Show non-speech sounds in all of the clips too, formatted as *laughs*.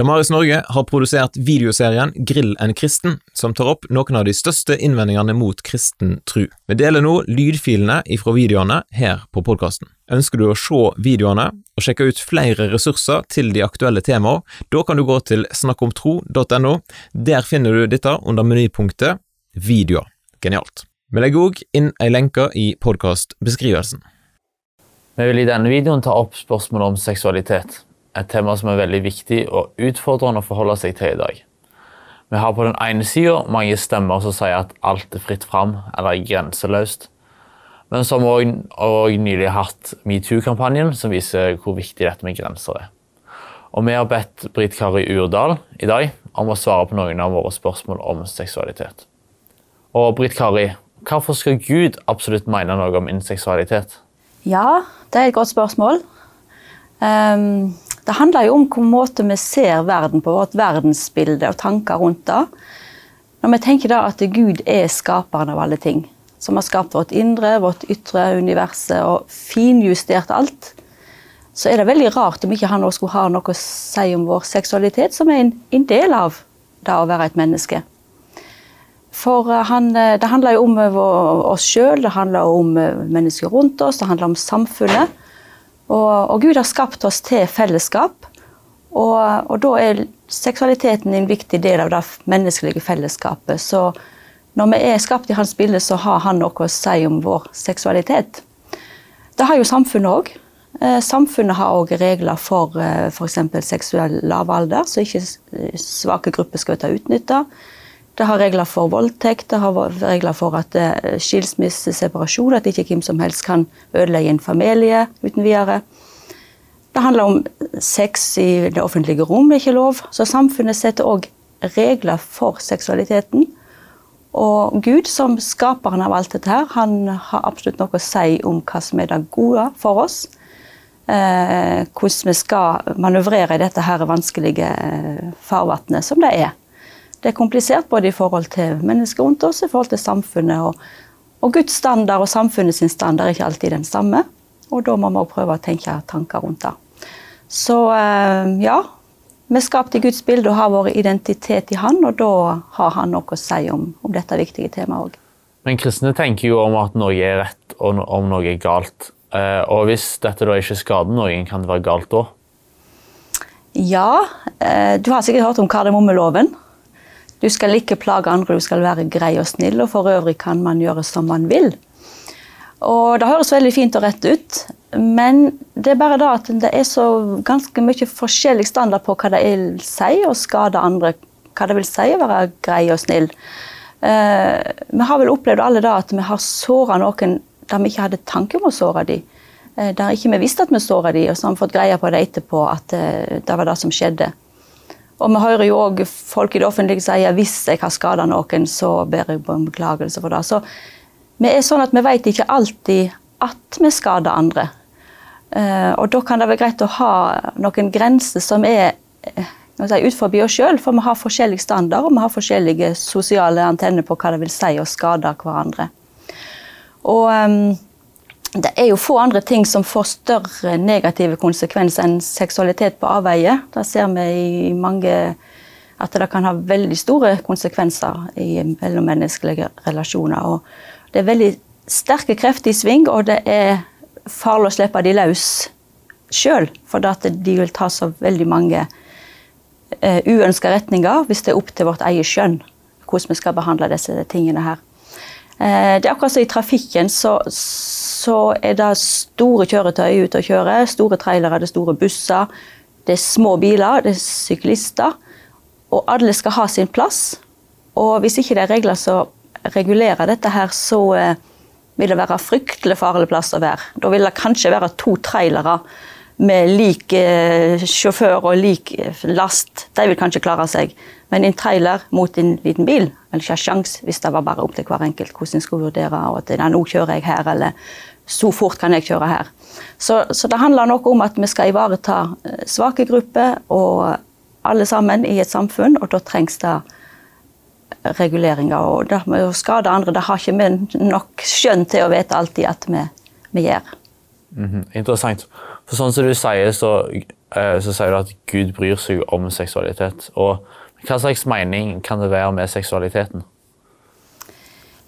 Damaris Norge har produsert videoserien Grill en kristen, som tar opp noen av de største innvendingene mot kristen tru. Vi deler nå lydfilene ifra videoene her på podkasten. Ønsker du å se videoene og sjekke ut flere ressurser til de aktuelle temaene, da kan du gå til snakkomtro.no. Der finner du dette under menypunktet Videoer. Genialt. Vi legger òg inn ei lenke i podkastbeskrivelsen. Vi vil i denne videoen ta opp spørsmålet om seksualitet et tema som er veldig viktig og utfordrende å forholde seg til i dag. Vi har på den ene sida mange stemmer som sier at alt er fritt fram eller grenseløst. Men som òg nylig hatt metoo-kampanjen, som viser hvor viktig dette med grenser er. Og vi har bedt Britt Kari Urdal i dag om å svare på noen av våre spørsmål om seksualitet. Og Britt Kari, hvorfor skal Gud absolutt mene noe om inseksualitet? Ja, det er et godt spørsmål. Um, det handler jo om hvor måte vi ser verden på, vårt verdensbilde og tanker rundt det. Når vi tenker da at Gud er skaperen av alle ting, som har skapt vårt indre, vårt ytre, universet og finjustert alt, så er det veldig rart om ikke han også skulle ha noe å si om vår seksualitet, som er en, del av det å være et menneske. For eh, han, eh, det handler jo om eh, oss sjøl, det handler om mennesker rundt oss, det handler om samfunnet. Og, og, Gud har skapt oss til fellesskap. Og, og, da er seksualiteten en viktig del av det menneskelige fellesskapet. Så når vi er skapt i hans bilde, så har han noe å si om vår seksualitet. Det har jo samfunnet òg. Eh, samfunnet har òg regler for eh, f.eks. seksuell lavalder, så ikke svake grupper skal ta utnytta. Det har regler for voldtekt, det har regler for at eh, skilsmisse, separasjon, at ikke hvem som helst kan ødelegge en familie uten videre. Det handler om sex i det offentlige rom, det er ikke lov. Så samfunnet setter òg regler for seksualiteten. Og Gud, som skaperen av alt dette her, han har absolutt noe å si om hva som er det gode for oss. Eh, hvordan vi skal manøvrere i dette her vanskelige eh, farvannet som det er det er komplisert både i forhold til mennesker rundt oss, i forhold til samfunnet. Og, og Guds standard og samfunnet sin standard er ikke alltid den samme. Og da må vi også prøve å tenke tanker rundt det. Så eh, ja, vi er skapt i Guds bilde og har vår identitet i Han, og da har Han noe å si om, om dette viktige temaet òg. Men kristne tenker jo om at noe er rett og om noe er galt. Eh, og hvis dette da ikke skader noen, kan det være galt da? Ja, eh, du har sikkert hørt om kardemommeloven. Du skal ikke plage andre, du skal være grei og snill, og for øvrig kan man gjøre som man vil. Og Det høres veldig fint og rett ut, men det er bare da at det er så ganske mye forskjellig standard på hva det vil si å skade andre. Hva det vil si å være grei og snill. Uh, vi har vel opplevd alle da at vi har såra noen der vi ikke hadde tanke om å såre dem. Uh, der ikke vi visste at vi såra dem, og så har vi fått greie på det etterpå at uh, det var det som skjedde. Og vi hører jo òg folk i det offentlige si at hvis jeg har skada noen, så ber jeg på en beklagelse for det. Så vi er sånn at vi vet ikke alltid at vi skader andre. Uh, og da kan det være greit å ha noen grenser som er uh, si, ut forbi oss sjøl, for vi har forskjellige standarder og vi har forskjellige sosiale antenner på hva det vil si å skade hverandre. Og um, det er jo få andre ting som får større negative konsekvenser enn seksualitet på avveie. Da ser vi i mange at det kan ha veldig store konsekvenser i mellommenneskelige relasjoner. Og det er veldig sterke krefter i sving, og det er farlig å slippe de løs sjøl. For de vil ta så veldig mange uh, uønska retninger hvis det er opp til vårt eget skjønn hvordan vi skal behandle disse tingene her. Uh, det er akkurat som i trafikken, så er det store kjøretøy ute og kjører. Store trailere, det er store busser. Det er små biler, det er syklister. Og alle skal ha sin plass. Og hvis ikke det er regler som regulerer dette her, så eh, vil det være fryktelig farlig plass å være. Da vil det kanskje være to trailere med lik eh, sjåfør og lik last. De vil kanskje klare seg. Men en trailer mot en liten bil vil ikke ha sjans hvis det var bare opp til hver enkelt hvordan en skulle vurdere. og at Nå kjører jeg her, eller så fort kan jeg kjøre her. Så, så, det handler noe om at vi skal ivareta eh, svake grupper og alle sammen i et samfunn, og da trengs det reguleringer. Og det med å skade andre, det har ikke vi nok skjønn til å vite alltid at vi, vi gjør. Mm -hmm. Interessant. For sånn som du sier, så, eh, så sier du at Gud bryr seg om seksualitet. Og hva slags mening kan det være med seksualiteten?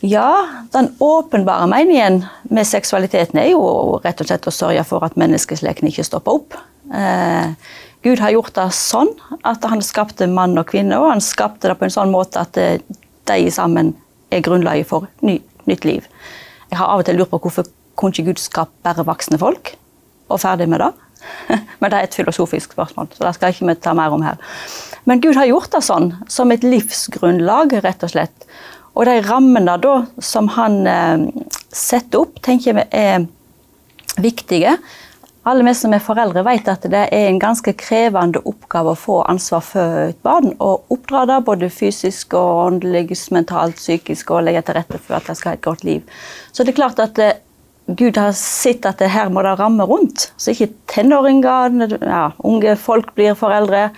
Ja, den åpenbare meningen med seksualiteten er jo rett og slett å sørge for at menneskeslekten ikke stopper opp. Eh, Gud har gjort det sånn at han skapte mann og kvinne, og han skapte det på en sånn måte at eh, de sammen er grunnlaget for ny, nytt liv. Jeg har av og til lurt på hvorfor kunne ikke Gud skape bare voksne folk, og ferdig med det? *laughs* Men det er et filosofisk spørsmål, så det skal ikke vi ta mer om her. Men Gud har gjort det sånn, som et livsgrunnlag, rett og slett. Og de rammene da som han eh, setter opp, tenker vi er viktige. Alle vi som er foreldre vet at det er en ganske krevende oppgave å få ansvar for et barn. Og oppdra det både fysisk og åndelig, mentalt, psykisk og legge til rette for at de skal ha et godt liv. Så det er klart at eh, Gud har sett at det her må det ramme rundt. Så ikke tenåringer, ja, unge folk blir foreldre.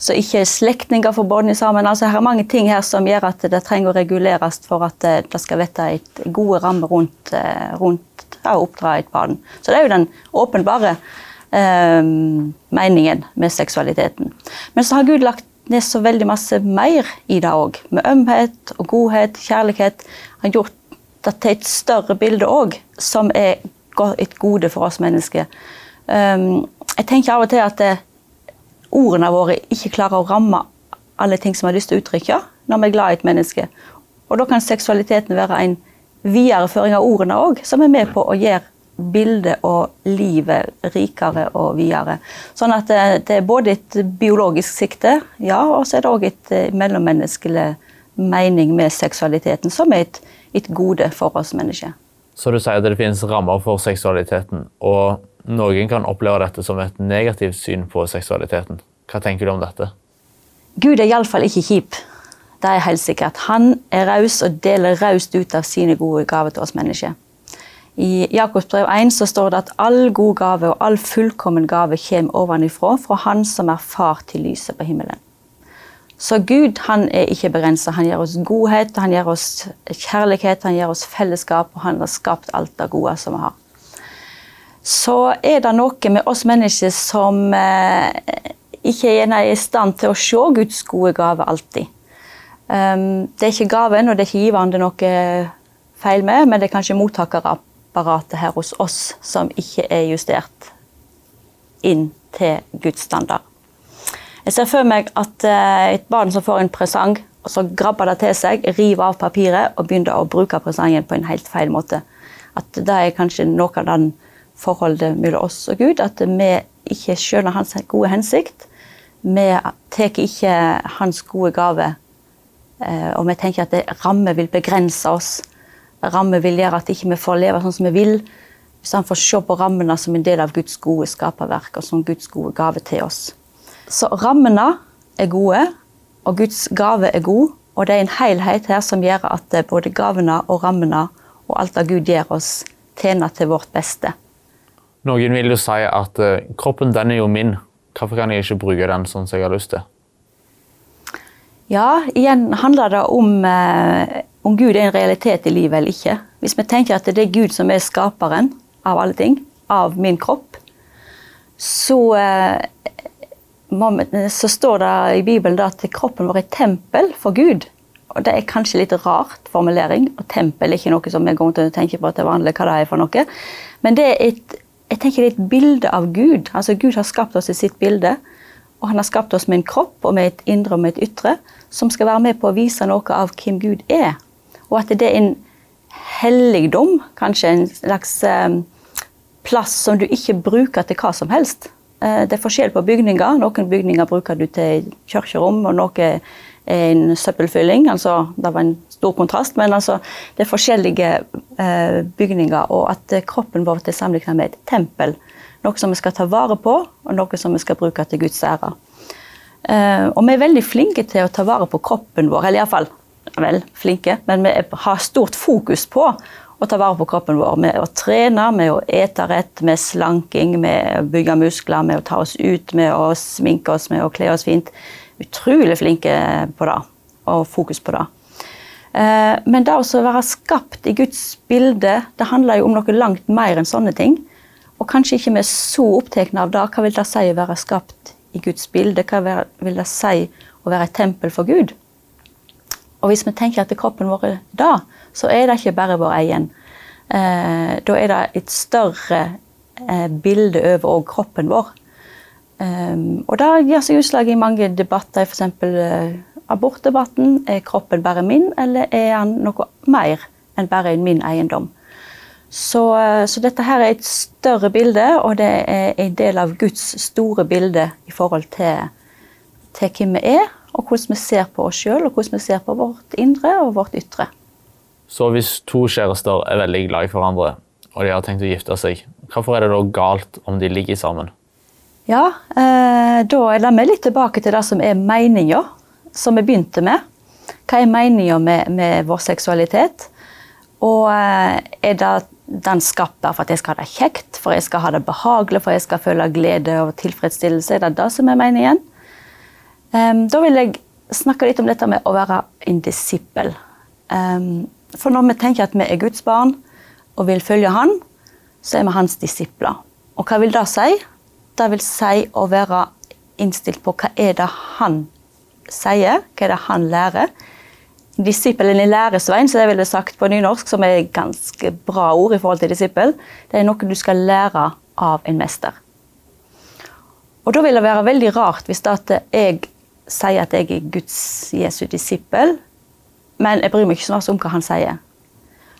Så ikke slektninger får bånd sammen. Altså, her er mange ting her som gjør at det trenger å reguleres for at eh, det skal vette et gode rammer rundt, eh, rundt å oppdra et barn. Så det er jo den åpenbare eh, meningen med seksualiteten. Men så har Gud lagt ned så veldig masse mer i det òg. Med ømhet og godhet, kjærlighet. Han har gjort det til et større bilde òg, som er et gode for oss mennesker. Um, jeg tenker av og til at eh, ordene våre ikke klarer å ramme alle ting som vi har lyst til å uttrykke når vi er glad i et menneske. Og da kan seksualiteten være en videreføring av ordene òg, som er med på å gjøre bildet og livet rikere og videre. Sånn at det, eh, det er både et biologisk sikte, ja, og så er det òg et eh, mellommenneskelig mening med seksualiteten, som er et et gode for oss mennesker. Så du sier at det finnes rammer for seksualiteten, og noen kan oppleve dette som et negativt syn på seksualiteten. Hva tenker du om dette? Gud er iallfall ikke kjip. Det er helt sikkert. Han er raus og deler raust ut av sine gode gaver til oss mennesker. I Jakobs brev 1 så står det at all god gave og all fullkommen gave kommer ovenifra, fra Han som er far til lyset på himmelen. Så Gud han er ikke begrensa. Han gir oss godhet, han gir oss kjærlighet, han gir oss fellesskap, og han har skapt alt det gode som vi har. Så er det noe med oss mennesker som eh, ikke er i stand til å se Guds gode gave alltid. Um, det er ikke gaven og det er ikke giveren det er noe feil med, men det er kanskje mottakerapparatet her hos oss som ikke er justert inn til Guds standard. Jeg ser for meg at eh, et barn som får en presang, og så grabber det til seg, river av papiret og begynner å bruke presangen på en helt feil måte. At det er kanskje noe av den forholdet mellom oss og Gud, at vi ikke skjønner hans gode hensikt. Vi tar ikke hans gode gave, eh, og vi tenker at rammer vil begrense oss. Rammer vil gjøre at ikke vi ikke får leve sånn som vi vil. Han får se på rammene som en del av Guds gode skaperverk og som Guds gode gave til oss. Så rammene er gode, og Guds gave er god. Og det er en helhet her som gjør at både gavene og rammene og alt det Gud gir oss, tjener til vårt beste. Noen vil jo si at uh, kroppen den er jo min. Hvorfor kan jeg ikke bruke den sånn som jeg har lyst til? Ja, igjen handler det om uh, om Gud er en realitet i livet eller ikke. Hvis vi tenker at det er Gud som er skaperen av alle ting, av min kropp, så uh, så står det i Bibelen at kroppen vår er tempel for Gud. Og Det er kanskje litt rart formulering. og Tempel er ikke noe som vi kommer til å tenke på til vanlig hva det er for noe. Men det er et, jeg tenker det er et bilde av Gud. Altså Gud har skapt oss i sitt bilde. Og han har skapt oss med en kropp og med et indre og med et ytre som skal være med på å vise noe av hvem Gud er. Og at det er en helligdom, kanskje en slags eh, plass som du ikke bruker til hva som helst. Eh, det er forskjell på bygninger. Noen bygninger bruker du til kirkerom, og noe er en søppelfylling. altså Det var en stor kontrast, men altså, det er forskjellige eh, bygninger. Og at kroppen vår er sammenlignet med et tempel. Noe som vi skal ta vare på, og noe som vi skal bruke til Guds ære. Eh, og vi er veldig flinke til å ta vare på kroppen vår, eller iallfall vel, flinke, men vi har stort fokus på å ta vare på kroppen vår med å trene, med å ete rett, med slanking, med å bygge muskler, med å ta oss ut, med å sminke oss, med å kle oss fint. Utrolig flinke på det, og fokus på det. Eh, men det å være skapt i Guds bilde, det handler jo om noe langt mer enn sånne ting. Og kanskje ikke vi er så opptatt av det. Hva vil det si å være skapt i Guds bilde? Hva vil det si å være et tempel for Gud? Og hvis vi tenker at kroppen vår er det, så er det ikke bare vår egen. Eh, da er det et større eh, bilde over òg kroppen vår. Um, og det gir seg utslag i mange debatter, f.eks. Eh, abortdebatten. Er kroppen bare min, eller er han noe mer enn bare min eiendom? Så, uh, så, dette her er et større bilde, og det er en del av Guds store bilde i forhold til, til hvem vi er, og hvordan vi ser på oss sjøl, og hvordan vi ser på vårt indre og vårt ytre. Så hvis to kjærester er veldig glad i hverandre, og de har tenkt å gifte seg, hvorfor er det da galt om de ligger sammen? Ja, eh, da er vi litt tilbake til det som er meninga, som vi begynte med. Hva er meninga med, med, vår seksualitet? Og eh, er det den skapt for at jeg skal ha det kjekt, for jeg skal ha det behagelig, for jeg skal føle glede og tilfredsstillelse? Er det det som er meningen? Eh, da vil jeg snakke litt om dette med å være en disippel. Um, for når vi tenker at vi er Guds barn og vil følge Han, så er vi hans disipler. Og hva vil det si? Det vil si å være innstilt på hva er det han sier, hva er det han lærer. Disippelen i læresveien, så det ville sagt på nynorsk, som er et ganske bra ord i forhold til disippel, det er noe du skal lære av en mester. Og da vil det være veldig rart hvis jeg sier at jeg er Guds Jesu disippel, men jeg bryr meg ikke så mye om hva han sier.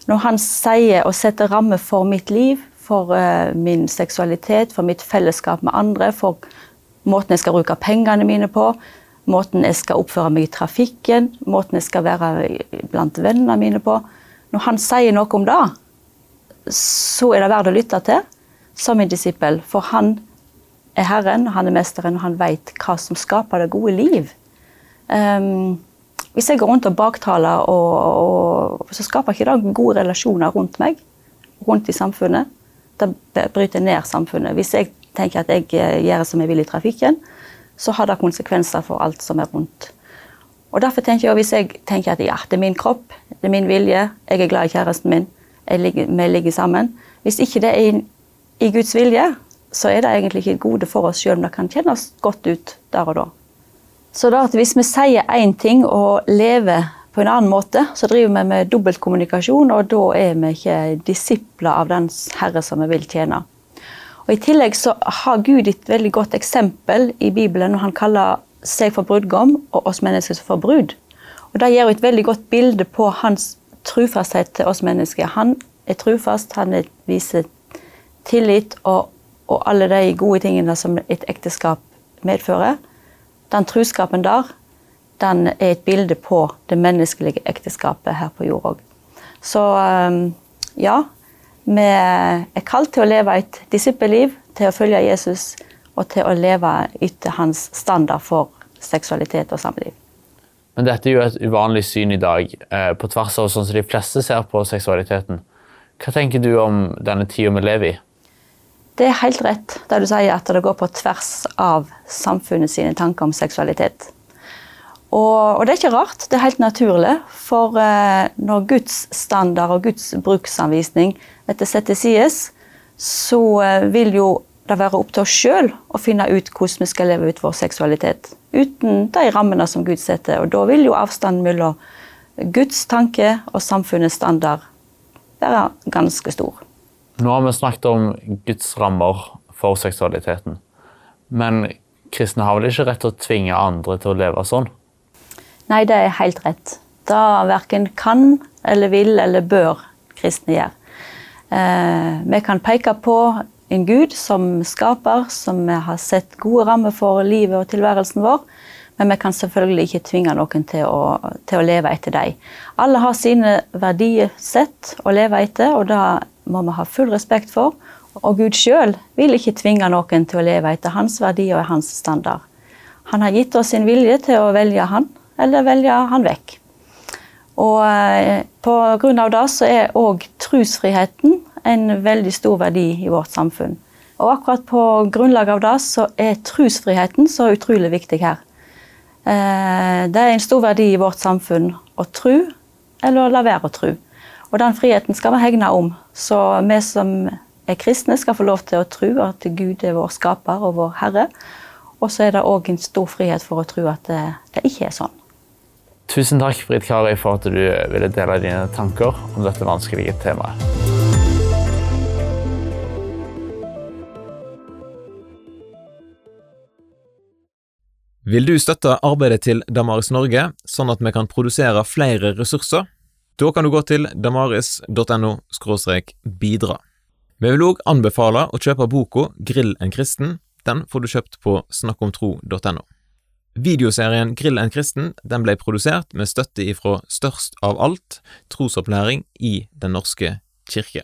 Når han sier og setter rammer for mitt liv, for uh, min seksualitet, for mitt fellesskap med andre, for måten jeg skal bruke pengene mine på, måten jeg skal oppføre meg i trafikken, måten jeg skal være blant vennene mine på. Når han sier noe om det, så er det verdt å lytte til som en disippel. For han er Herren, han er mesteren, og han vet hva som skaper det gode liv. Um, hvis jeg går rundt og baktaler, og, og, så skaper ikke det gode relasjoner rundt meg, rundt i samfunnet det bryter ned samfunnet. Hvis jeg tenker at jeg eh, gjør som jeg vil i trafikken, så har det konsekvenser for alt som er rundt. Og Derfor tenker jeg, hvis jeg tenker at ja, det er min kropp, det er min vilje, jeg er glad i kjæresten min, ligger, vi ligger sammen Hvis ikke det er i, i Guds vilje, så er det egentlig ikke gode for oss, selv om det kan kjennes godt ut der og da. Så hvis vi sier én ting og lever på en annen måte så driver vi med dobbeltkommunikasjon, og da er vi ikke disipler av den Herre som vi vil tjene. Og I tillegg så har Gud et veldig godt eksempel i Bibelen når han kaller seg for brudgom og oss mennesker for brud. Og Det gir et veldig godt bilde på hans trufasthet til oss mennesker. Han er trufast, han er, viser tillit og, og alle de gode tingene som et ekteskap medfører. Den truskapen der den er et bilde på det menneskelige ekteskapet her på jord òg. Så um, ja, vi er kalt til å leve et disippelliv, til å følge Jesus og til å leve etter hans standard for seksualitet og samliv. Men dette er jo et uvanlig syn i dag, eh, på tvers av sånn som de fleste ser på seksualiteten. Hva tenker du om denne tida vi lever i? Det er helt rett det du sier at det går på tvers av samfunnet sine tanker om seksualitet. Og, og, det er ikke rart, det er helt naturlig. For eh, når Guds standard og Guds bruksanvisning dette setter sides, så eh, vil jo det være opp til oss sjøl å finne ut hvordan vi skal leve ut vår seksualitet. Uten de rammene som Gud setter. Og da vil jo avstanden mellom Guds tanke og samfunnets standard være ganske stor. Nå har vi snakket om Guds rammer for seksualiteten. Men kristne har vel ikke rett til å tvinge andre til å leve sånn? Nei, det er helt rett. Da verken kan eller vil eller bør kristne gjøre. Eh, vi kan peke på en Gud som skaper, som vi har sett gode rammer for livet og tilværelsen vår. Men vi kan selvfølgelig ikke tvinge noen til å, til å leve etter dem. Alle har sine verdier sett å leve etter, og det må vi ha full respekt for. Og Gud sjøl vil ikke tvinge noen til å leve etter hans verdier og hans standard. Han har gitt oss sin vilje til å velge han, eller velge han vekk. Og grunn Pga. det så er òg trosfriheten en veldig stor verdi i vårt samfunn. Og akkurat på grunnlag av det så er trosfriheten så utrolig viktig her. Eh, det er en stor verdi i vårt samfunn å tro eller å la være å tro. Og den friheten skal vi hegne om. Så vi som er kristne, skal få lov til å tro at Gud er vår skaper og vår Herre. Og så er det òg en stor frihet for å tro at det, det ikke er sånn. Tusen takk, Britt Kari, for at du ville dele dine tanker om dette vanskelige temaet. Vil du støtte arbeidet til Damaris Norge, sånn at vi kan produsere flere ressurser? Da kan du gå til damaris.no bidra. Vi vil òg anbefale å kjøpe boka Grill en kristen. Den får du kjøpt på snakkomtro.no. Videoserien Grill en kristen den ble produsert med støtte ifra Størst av alt, trosopplæring i Den norske kirke.